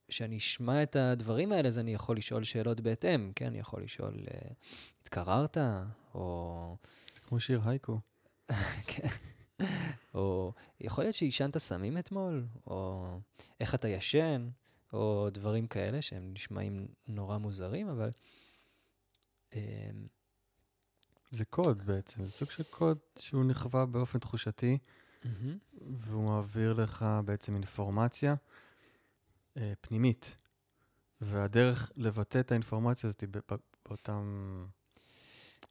כשאני אשמע את הדברים האלה, אז אני יכול לשאול שאלות בהתאם, כן? אני יכול לשאול, אה, התקררת? או... כמו שיר הייקו. כן. או יכול להיות שעישנת סמים אתמול, או איך אתה ישן, או דברים כאלה שהם נשמעים נורא מוזרים, אבל... אמ, זה קוד בעצם, זה סוג של קוד שהוא נכווה באופן תחושתי, מהמם. והוא מעביר לך בעצם אינפורמציה אה, פנימית. והדרך לבטא את האינפורמציה הזאת היא באותם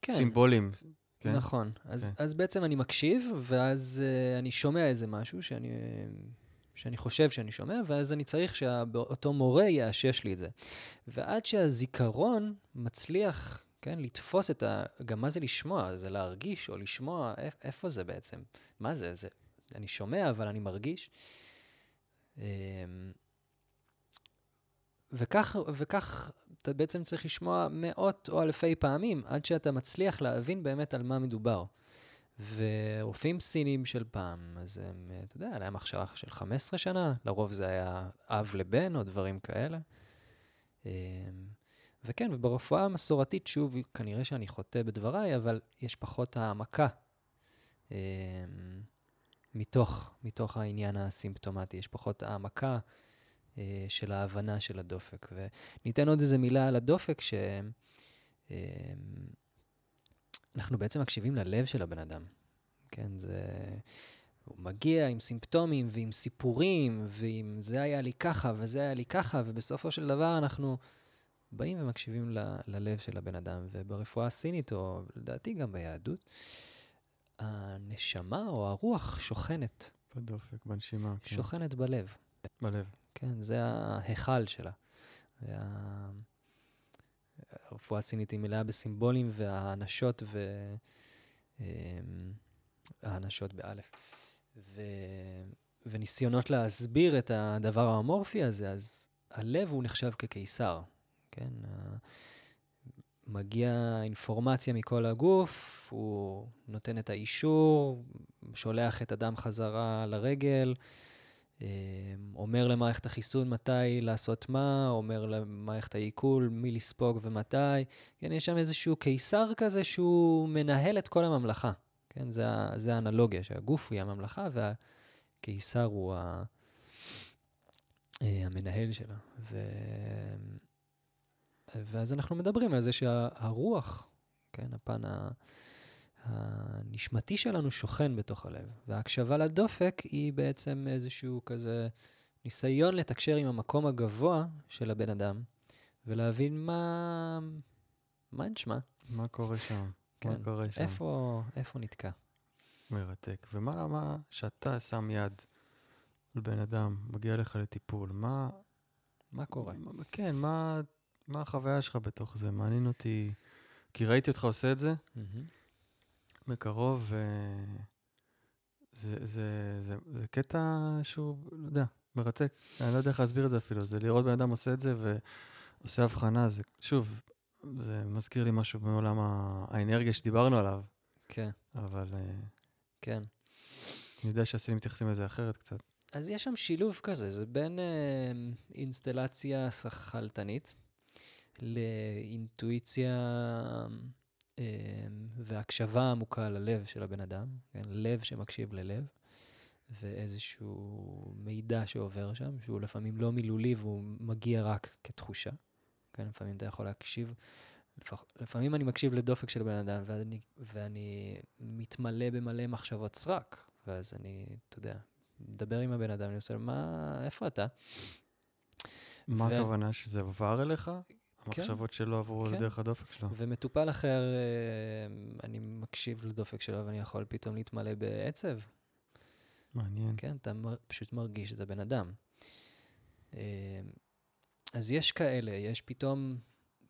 כן, סימבולים. כן? נכון. אז, כן. אז בעצם אני מקשיב, ואז uh, אני שומע איזה משהו שאני, שאני חושב שאני שומע, ואז אני צריך שאותו מורה יאשש לי את זה. ועד שהזיכרון מצליח, כן, לתפוס את ה... גם מה זה לשמוע? זה להרגיש או לשמוע? איפ, איפה זה בעצם? מה זה? זה? אני שומע, אבל אני מרגיש. אמ, וכך, וכך אתה בעצם צריך לשמוע מאות או אלפי פעמים עד שאתה מצליח להבין באמת על מה מדובר. ורופאים סינים של פעם, אז הם, אתה יודע, היה להם הכשרה של 15 שנה, לרוב זה היה אב לבן או דברים כאלה. אמ, וכן, וברפואה המסורתית, שוב, כנראה שאני חוטא בדבריי, אבל יש פחות העמקה אמ, מתוך, מתוך העניין הסימפטומטי, יש פחות העמקה אה, של ההבנה של הדופק. וניתן עוד איזה מילה על הדופק, שאנחנו בעצם מקשיבים ללב של הבן אדם. כן, זה... הוא מגיע עם סימפטומים ועם סיפורים, ועם זה היה לי ככה וזה היה לי ככה, ובסופו של דבר אנחנו באים ומקשיבים ל- ללב של הבן אדם. וברפואה הסינית, או לדעתי גם ביהדות, הנשמה או הרוח שוכנת, בדופק, בנשימה, כן. שוכנת בלב. בלב. כן, זה ההיכל שלה. וה... הרפואה הסינית היא מלאה בסימבולים והאנשות ו... אמ, האנשות באלף. ו... וניסיונות להסביר את הדבר האמורפי הזה, אז הלב הוא נחשב כקיסר, כן? מגיעה אינפורמציה מכל הגוף, הוא נותן את האישור, שולח את הדם חזרה לרגל, אה, אומר למערכת החיסון מתי לעשות מה, אומר למערכת העיכול מי לספוג ומתי. כן, יש שם איזשהו קיסר כזה שהוא מנהל את כל הממלכה. כן, זה, זה האנלוגיה, שהגוף היא הממלכה והקיסר הוא ה, אה, המנהל שלה. ו, ואז אנחנו מדברים על זה שהרוח, כן, הפן. הנשמתי שלנו שוכן בתוך הלב, וההקשבה לדופק היא בעצם איזשהו כזה ניסיון לתקשר עם המקום הגבוה של הבן אדם, ולהבין מה... מה נשמע. מה קורה שם? כן. מה קורה שם? איפה, איפה נתקע? מרתק. ומה, מה, שאתה שם יד על בן אדם, מגיע לך לטיפול, מה... מה קורה? מה, כן, מה, מה החוויה שלך בתוך זה? מעניין אותי, כי ראיתי אותך עושה את זה. מקרוב, זה, זה, זה, זה קטע שהוא, לא יודע, מרתק. אני לא יודע איך להסביר את זה אפילו. זה לראות בן אדם עושה את זה ועושה הבחנה, זה, שוב, זה מזכיר לי משהו מעולם האנרגיה שדיברנו עליו. כן. אבל... אה, כן. אני יודע שהסינים מתייחסים לזה אחרת קצת. אז יש שם שילוב כזה, זה בין אה, אינסטלציה שכלתנית לאינטואיציה אמ, והקשבה עמוקה ללב של הבן אדם, כן? לב שמקשיב ללב, ואיזשהו מידע שעובר שם, שהוא לפעמים לא מילולי והוא מגיע רק כתחושה. כן, לפעמים אתה יכול להקשיב, לפח, לפעמים אני מקשיב לדופק של בן אדם ואני, ואני מתמלא במלא מחשבות סרק, ואז אני, אתה יודע, מדבר עם הבן אדם, אני עושה לו, מה, איפה אתה? מה ו... הכוונה, שזה עבר אליך? כן. המחשבות כן. שלו עברו כן. דרך הדופק שלו. ומטופל אחר, אה, אני מקשיב לדופק שלו ואני יכול פתאום להתמלא בעצב. מעניין. כן, אתה פשוט מרגיש את הבן אדם. אה, אז יש כאלה, יש פתאום,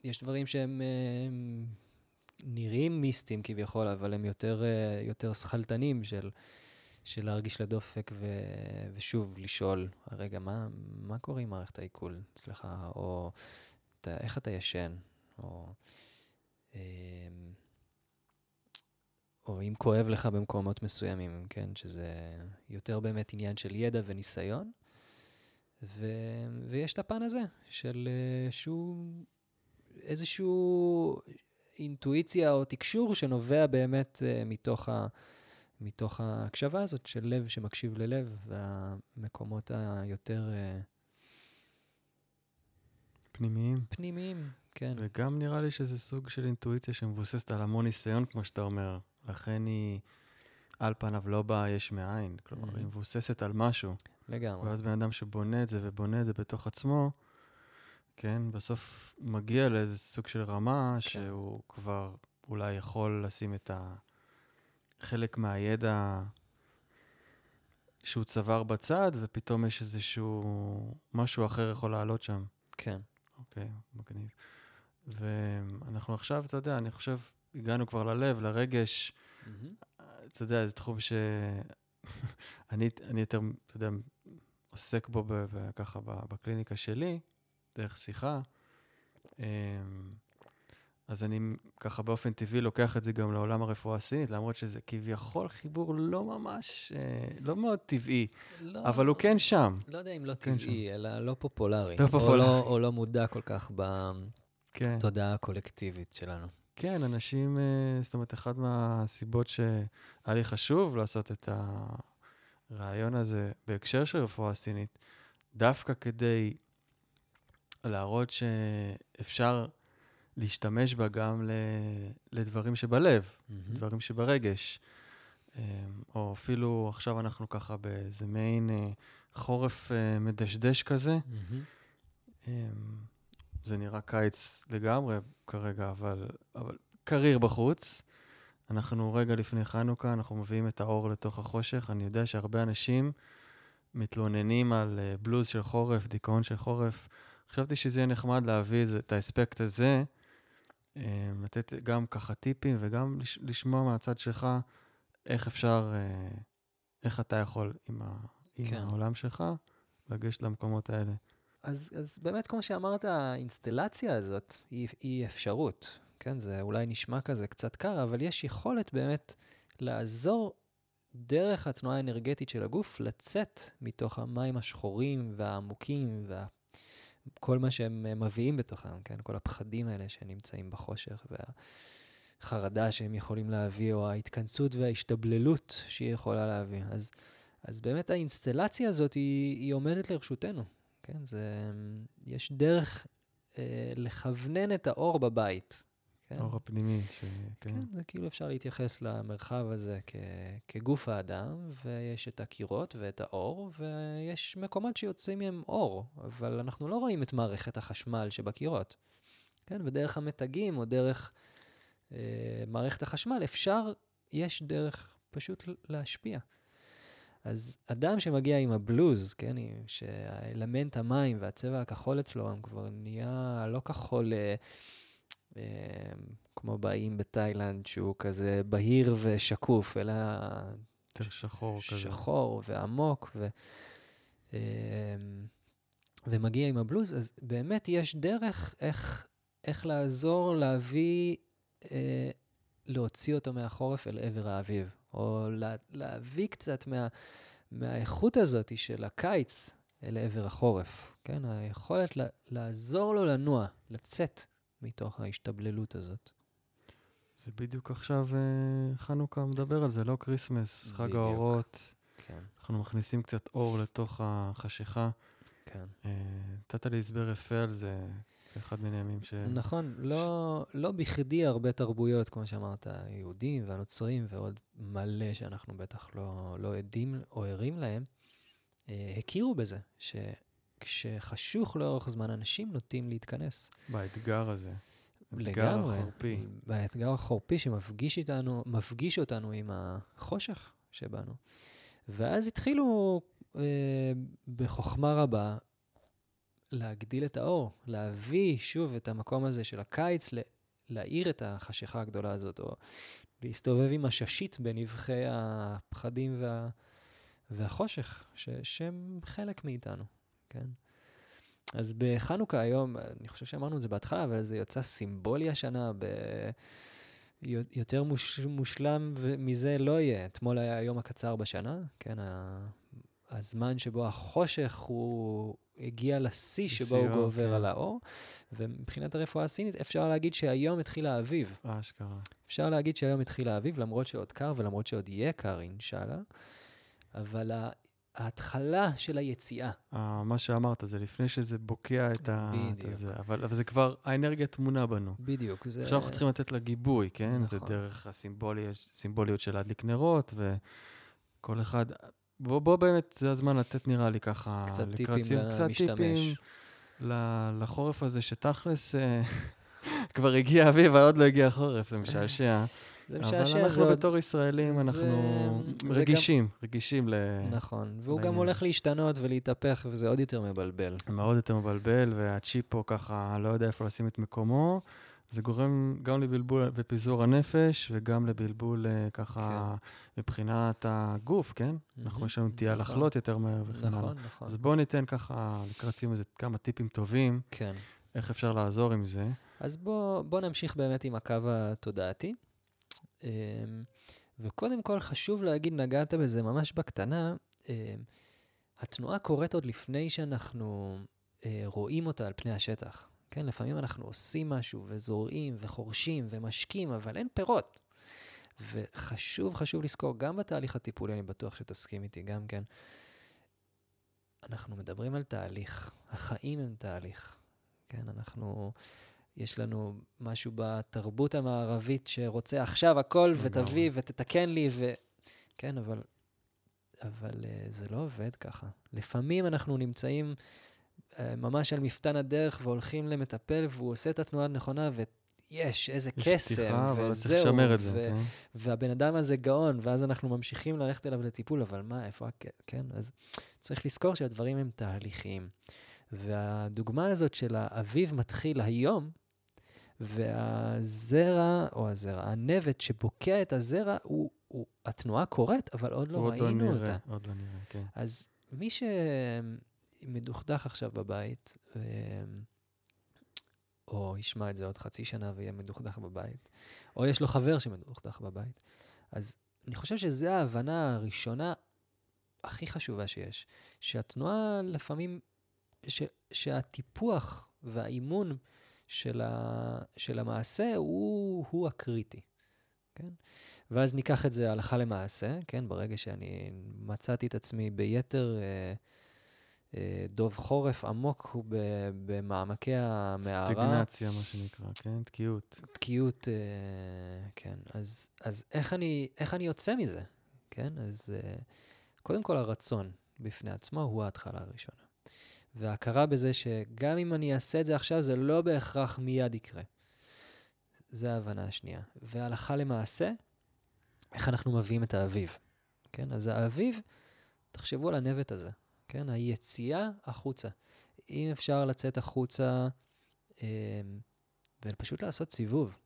יש דברים שהם הם, אה, נראים מיסטיים כביכול, אבל הם יותר, יותר שכלתנים של, של להרגיש לדופק ו, ושוב, לשאול, רגע, מה, מה קורה עם מערכת העיכול אצלך? או אתה, איך אתה ישן, או, אמ, או אם כואב לך במקומות מסוימים, כן, שזה יותר באמת עניין של ידע וניסיון. ו, ויש את הפן הזה של אה, שהוא איזשהו אינטואיציה או תקשור שנובע באמת uh, מתוך, ה, מתוך ההקשבה הזאת של לב שמקשיב ללב, והמקומות היותר... Uh, פנימיים. פנימיים, כן. וגם נראה לי שזה סוג של אינטואיציה שמבוססת על המון ניסיון, כמו שאתה אומר. לכן היא על פניו לא באה יש מאין. כלומר, mm-hmm. היא מבוססת על משהו. לגמרי. ואז בן אדם שבונה את זה ובונה את זה בתוך עצמו, כן, בסוף מגיע לאיזה סוג של רמה כן. שהוא כבר אולי יכול לשים את ה... חלק מהידע שהוא צבר בצד, ופתאום יש איזשהו משהו אחר יכול לעלות שם. כן. אוקיי, מגניב. ואנחנו עכשיו, אתה יודע, אני חושב, הגענו כבר ללב, לרגש. Mm-hmm. אתה יודע, זה תחום ש... אני, אני יותר, אתה יודע, עוסק בו ב, ב, ככה בקליניקה שלי, דרך שיחה. אז אני ככה באופן טבעי לוקח את זה גם לעולם הרפואה הסינית, למרות שזה כביכול חיבור לא ממש, אה, לא מאוד טבעי, לא, אבל הוא כן שם. לא יודע אם לא כן טבעי, שם. אלא לא פופולרי. לא פופולרי. או לא, או לא מודע כל כך כן. בתודעה כן. הקולקטיבית שלנו. כן, אנשים, אה, זאת אומרת, אחת מהסיבות שהיה לי חשוב לעשות את הרעיון הזה בהקשר של רפואה סינית, דווקא כדי להראות שאפשר... להשתמש בה גם ל, לדברים שבלב, mm-hmm. דברים שברגש. אמ, או אפילו עכשיו אנחנו ככה באיזה מעין אה, חורף אה, מדשדש כזה. Mm-hmm. זה נראה קיץ לגמרי כרגע, אבל, אבל קריר בחוץ. אנחנו רגע לפני חנוכה, אנחנו מביאים את האור לתוך החושך. אני יודע שהרבה אנשים מתלוננים על אה, בלוז של חורף, דיכאון של חורף. חשבתי שזה יהיה נחמד להביא את האספקט הזה לתת גם ככה טיפים וגם לשמוע מהצד שלך איך אפשר, אה, איך אתה יכול עם, ה, עם כן. העולם שלך לגשת למקומות האלה. אז, אז באמת, כמו שאמרת, האינסטלציה הזאת היא, היא אפשרות. כן, זה אולי נשמע כזה קצת קר, אבל יש יכולת באמת לעזור דרך התנועה האנרגטית של הגוף לצאת מתוך המים השחורים והעמוקים וכל מה שהם אה, מביאים בתוכם, כן? כל הפחדים האלה שנמצאים בחושך והחרדה שהם יכולים להביא, או ההתכנסות וההשתבללות שהיא יכולה להביא. אז, אז באמת האינסטלציה הזאת היא, היא עומדת לרשותנו, כן? זה, יש דרך אה, לכוונן את האור בבית. כן? האור הפנימי. ש... כן. כן, זה כאילו אפשר להתייחס למרחב הזה כ... כגוף האדם, ויש את הקירות ואת האור, ויש מקומות שיוצאים מהם אור, אבל אנחנו לא רואים את מערכת החשמל שבקירות. כן, ודרך המתגים או דרך אה, מערכת החשמל אפשר, יש דרך פשוט להשפיע. אז אדם שמגיע עם הבלוז, כן, שהאלמנט המים והצבע הכחול אצלו, הם כבר נהיה לא כחול אה, כמו באיים בתאילנד, שהוא כזה בהיר ושקוף, אלא... יותר שחור כזה. שחור ועמוק, ו... אה, ומגיע עם הבלוז, אז באמת יש דרך איך, איך לעזור להביא, אה, להוציא אותו מהחורף אל עבר האביב. או לה, להביא קצת מה, מהאיכות הזאת של הקיץ אל עבר החורף, כן? היכולת לה, לעזור לו לנוע, לצאת מתוך ההשתבללות הזאת. זה בדיוק עכשיו אה, חנוכה מדבר על זה, לא כריסמס, חג האורות. כן. אנחנו מכניסים קצת אור לתוך החשיכה. כן. נתת לי הסבר יפה על זה, אחד מן הימים ש... נכון, לא, לא בכדי הרבה תרבויות, כמו שאמרת, היהודים והנוצרים ועוד מלא שאנחנו בטח לא, לא עדים או ערים להם, אה, הכירו בזה, שכשחשוך לאורך זמן, אנשים נוטים להתכנס. באתגר הזה. לגמרי. החורפי. באתגר החורפי שמפגיש איתנו, מפגיש אותנו עם החושך שבנו. ואז התחילו אה, בחוכמה רבה להגדיל את האור, להביא שוב את המקום הזה של הקיץ, להאיר את החשיכה הגדולה הזאת, או להסתובב עם הששית בנבחי הפחדים וה, והחושך, ש, שהם חלק מאיתנו, כן? אז בחנוכה היום, אני חושב שאמרנו את זה בהתחלה, אבל זה יצא סימבולי השנה, ב... יותר מוש, מושלם מזה לא יהיה. אתמול היה היום הקצר בשנה, כן, הזמן שבו החושך הוא הגיע לשיא שבו הוא גובר כן. על האור, ומבחינת הרפואה הסינית אפשר להגיד שהיום התחיל האביב. אשכרה. אפשר להגיד שהיום התחיל האביב, למרות שעוד קר ולמרות שעוד יהיה קר, אינשאללה, אבל ההתחלה של היציאה. 아, מה שאמרת, זה לפני שזה בוקע את ה... בדיוק. זה, אבל, אבל זה כבר, האנרגיה טמונה בנו. בדיוק. זה... עכשיו אנחנו צריכים לתת לה גיבוי, כן? נכון. זה דרך הסימבוליות של להדליק נרות, וכל אחד... בוא, בוא באמת, זה הזמן לתת נראה לי ככה... קצת טיפים סיום, קצת טיפים לחורף הזה, שתכלס אה, כבר הגיע אביב, אבל עוד לא הגיע חורף, זה משעשע. זה משעשע. אבל אנחנו זה בתור ישראלים, זה... אנחנו זה רגישים, גם... רגישים ל... נכון, והוא לעניין. גם הולך להשתנות ולהתהפך, וזה עוד יותר מבלבל. מאוד יותר מבלבל, והצ'יפ פה ככה לא יודע איפה לשים את מקומו. זה גורם גם לבלבול ופיזור הנפש, וגם לבלבול אה, ככה כן. מבחינת הגוף, כן? Mm-hmm. אנחנו יש לנו נטייה נכון. לחלות יותר מהר וכן הלאה. נכון, נכון. אז בואו ניתן ככה לקראת סיום איזה כמה טיפים טובים. כן. איך אפשר לעזור עם זה. אז בואו בוא נמשיך באמת עם הקו התודעתי. אמ, וקודם כל, חשוב להגיד, נגעת בזה ממש בקטנה, אמ, התנועה קורית עוד לפני שאנחנו אה, רואים אותה על פני השטח. כן, לפעמים אנחנו עושים משהו וזורעים וחורשים ומשקים, אבל אין פירות. וחשוב, חשוב לזכור, גם בתהליך הטיפולי, אני בטוח שתסכים איתי גם כן, אנחנו מדברים על תהליך. החיים הם תהליך. כן, אנחנו, יש לנו משהו בתרבות המערבית שרוצה עכשיו הכל ותביא ותתקן לי, ו... כן, אבל, אבל uh, זה לא עובד ככה. לפעמים אנחנו נמצאים אה, ממש על מפתן הדרך והולכים למטפל, והוא עושה את התנועה הנכונה, ויש, איזה קסם, וזהו. יש פתיחה, אבל צריך לשמר את זה, כן. והבן אדם הזה גאון, ואז אנחנו ממשיכים ללכת אליו לטיפול, אבל מה, איפה, כן? אז צריך לזכור שהדברים הם תהליכיים. והדוגמה הזאת של האביב מתחיל היום, והזרע, או הזרע, הנבט שבוקע את הזרע, הוא, הוא, התנועה קורית, אבל עוד לא ראינו עוד לא נראה, אותה. עוד לא נראה, כן. אז מי ש... מדוכדך עכשיו בבית, ו... או ישמע את זה עוד חצי שנה ויהיה מדוכדך בבית, או יש לו חבר שמדוכדך בבית, אז אני חושב שזו ההבנה הראשונה הכי חשובה שיש, שהתנועה לפעמים, ש, שהטיפוח והאימון של, ה, של המעשה הוא, הוא הקריטי, כן? ואז ניקח את זה הלכה למעשה, כן? ברגע שאני מצאתי את עצמי ביתר אה, אה, דוב חורף עמוק ב, במעמקי המערה. סטגנציה, מה שנקרא, כן? תקיעות. תקיעות, אה, כן. אז, אז איך, אני, איך אני יוצא מזה, כן? אז אה, קודם כל הרצון בפני עצמו הוא ההתחלה הראשונה. וההכרה בזה שגם אם אני אעשה את זה עכשיו, זה לא בהכרח מיד יקרה. זה ההבנה השנייה. והלכה למעשה, איך אנחנו מביאים את האביב, כן? אז האביב, תחשבו על הנבט הזה, כן? היציאה החוצה. אם אפשר לצאת החוצה אה, ופשוט לעשות סיבוב,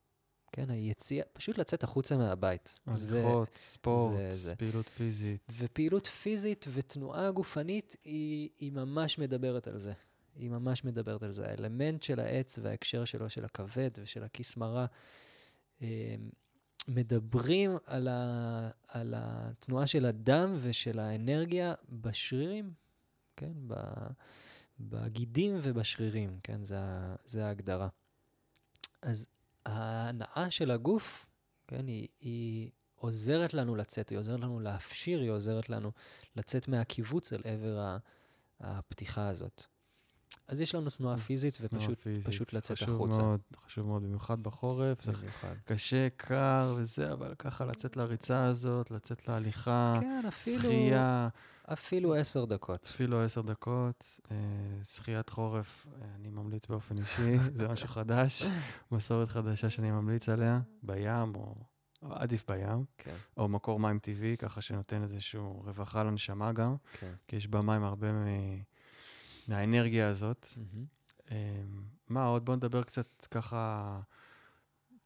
כן? היציאה, פשוט לצאת החוצה מהבית. הליכות, ספורט, זה, זה. פעילות פיזית. ופעילות פיזית ותנועה גופנית היא, היא ממש מדברת על זה. היא ממש מדברת על זה. האלמנט של העץ וההקשר שלו, של הכבד ושל הכיסמרה, אה, מדברים על, ה, על התנועה של הדם ושל האנרגיה בשרירים, כן? בגידים ובשרירים, כן? זה, זה ההגדרה. אז ההנאה של הגוף, כן, היא, היא עוזרת לנו לצאת, היא עוזרת לנו להפשיר, היא עוזרת לנו לצאת מהקיבוץ אל עבר הפתיחה הזאת. אז יש לנו תנועה פיזית ופשוט פיזית. פשוט לצאת חשוב החוצה. מאוד, חשוב מאוד, במיוחד בחורף. במיוחד. זה קשה, קר וזה, אבל ככה לצאת לריצה הזאת, לצאת להליכה, כן, אפילו, שחייה. אפילו עשר דקות. אפילו עשר דקות. אה, שחיית חורף, אה, אני ממליץ באופן אישי, זה משהו חדש, מסורת חדשה שאני ממליץ עליה, בים או... עדיף בים, כן. או מקור מים טבעי, ככה שנותן איזושהי רווחה לנשמה גם, כן. כי יש במים הרבה. מהאנרגיה הזאת. Mm-hmm. מה עוד? בואו נדבר קצת ככה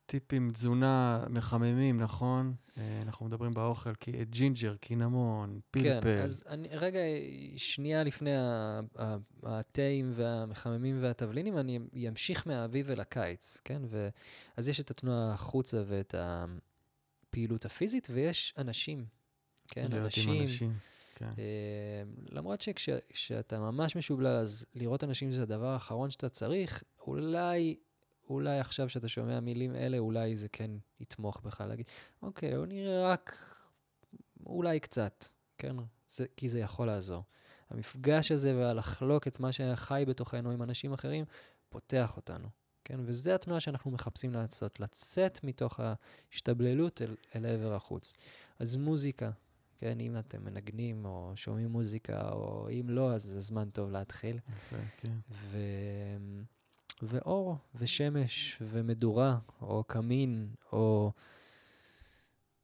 טיפים, תזונה, מחממים, נכון? אה, אנחנו מדברים באוכל, כי ג'ינג'ר, קינמון, פלפל. כן, אז אני, רגע, שנייה לפני הטיים והמחממים והתבלינים, אני אמשיך מהאביב אל הקיץ, כן? ו, אז יש את התנועה החוצה ואת הפעילות הפיזית, ויש אנשים, כן? אנשים. אנשים. כן. Uh, למרות שכשאתה ממש משובלל, אז לראות אנשים זה הדבר האחרון שאתה צריך, אולי, אולי עכשיו שאתה שומע מילים אלה, אולי זה כן יתמוך בך, להגיד, אוקיי, הוא נראה רק, אולי קצת, כן? זה, כי זה יכול לעזור. המפגש הזה והלחלוק את מה שחי בתוכנו עם אנשים אחרים, פותח אותנו, כן? וזו התנועה שאנחנו מחפשים לעשות, לצאת מתוך ההשתבללות אל, אל עבר החוץ. אז מוזיקה, כן, אם אתם מנגנים או שומעים מוזיקה, או אם לא, אז זה זמן טוב להתחיל. יפה, כן. ו... ואור, ושמש, ומדורה, או קמין, או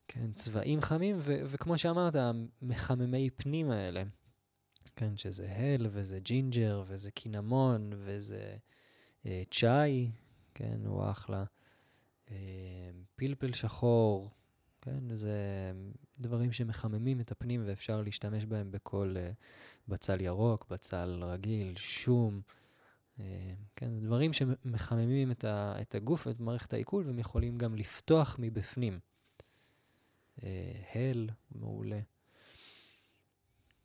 כן, צבעים חמים, ו- וכמו שאמרת, המחממי פנים האלה, כן, שזה הל, וזה ג'ינג'ר, וזה קינמון, וזה אה, צ'אי, כן, הוא אחלה. אה, פלפל שחור, כן, זה דברים שמחממים את הפנים ואפשר להשתמש בהם בכל אה, בצל ירוק, בצל רגיל, שום. אה, כן, זה דברים שמחממים את, ה, את הגוף ואת מערכת העיכול והם יכולים גם לפתוח מבפנים. Uh, הל, מעולה.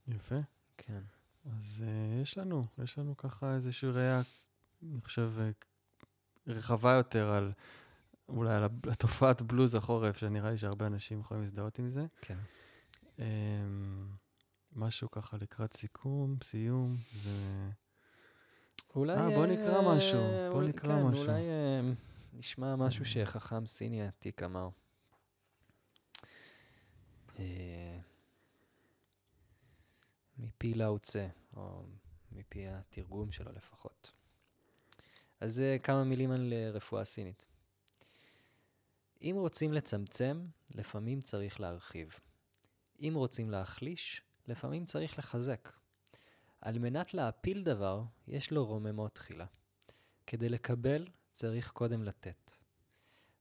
יפה. כן. אז uh, יש לנו, יש לנו ככה איזושהי ראייה, אני חושב, רחבה יותר על אולי על התופעת בלוז החורף, שנראה לי שהרבה אנשים יכולים להזדהות עם זה. כן. Um, משהו ככה לקראת סיכום, סיום, זה... אולי... אה, בוא נקרא אה, משהו, בוא אולי, נקרא כן, משהו. אולי אה, נשמע משהו שחכם סיני עתיק אמר. אה, מפי לאוצה, או מפי התרגום שלו לפחות. אז כמה מילים על אה, רפואה סינית. אם רוצים לצמצם, לפעמים צריך להרחיב. אם רוצים להחליש, לפעמים צריך לחזק. על מנת להפיל דבר, יש לו רוממות תחילה. כדי לקבל, צריך קודם לתת.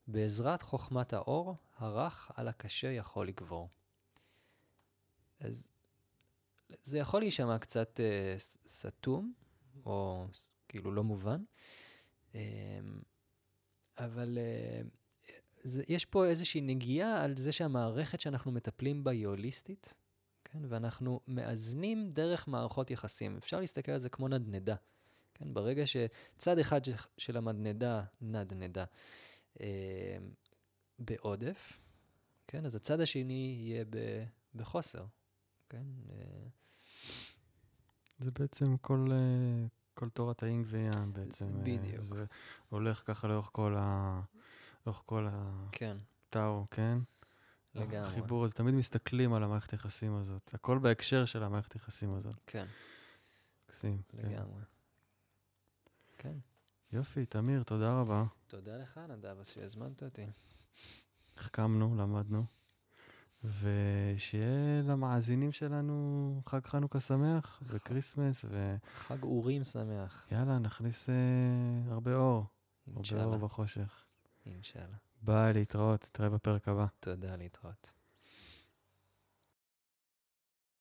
בעזרת חוכמת האור, הרך על הקשה יכול לגבור. אז זה יכול להישמע קצת אה, סתום, או כאילו לא מובן, אה, אבל אה, זה, יש פה איזושהי נגיעה על זה שהמערכת שאנחנו מטפלים בה היא הוליסטית, כן? ואנחנו מאזנים דרך מערכות יחסים. אפשר להסתכל על זה כמו נדנדה. כן? ברגע שצד אחד של המדנדה, נדנדה, אה, בעודף, כן? אז הצד השני יהיה ב, בחוסר, כן? אה, זה בעצם כל, אה, כל תורת האינג ויאן בעצם. אה, בדיוק. זה הולך ככה לאורך כל ה... לאורך כל כן, הטאו, כן? לגמרי. החיבור הזה, תמיד מסתכלים על המערכת היחסים הזאת. הכל בהקשר של המערכת היחסים הזאת. כן, מקסים. כן. לגמרי. כן. יופי, תמיר, תודה רבה. תודה לך, נדב, שהזמנת אותי. החכמנו, למדנו. ושיהיה למאזינים שלנו חג חנוכה שמח וכריסמס, חג אורים שמח, ויאללה, נכניס אה, הרבה אור, הרבה. אור בחושך. אינשאללה. ביי, להתראות, תראה בפרק הבא. תודה, להתראות.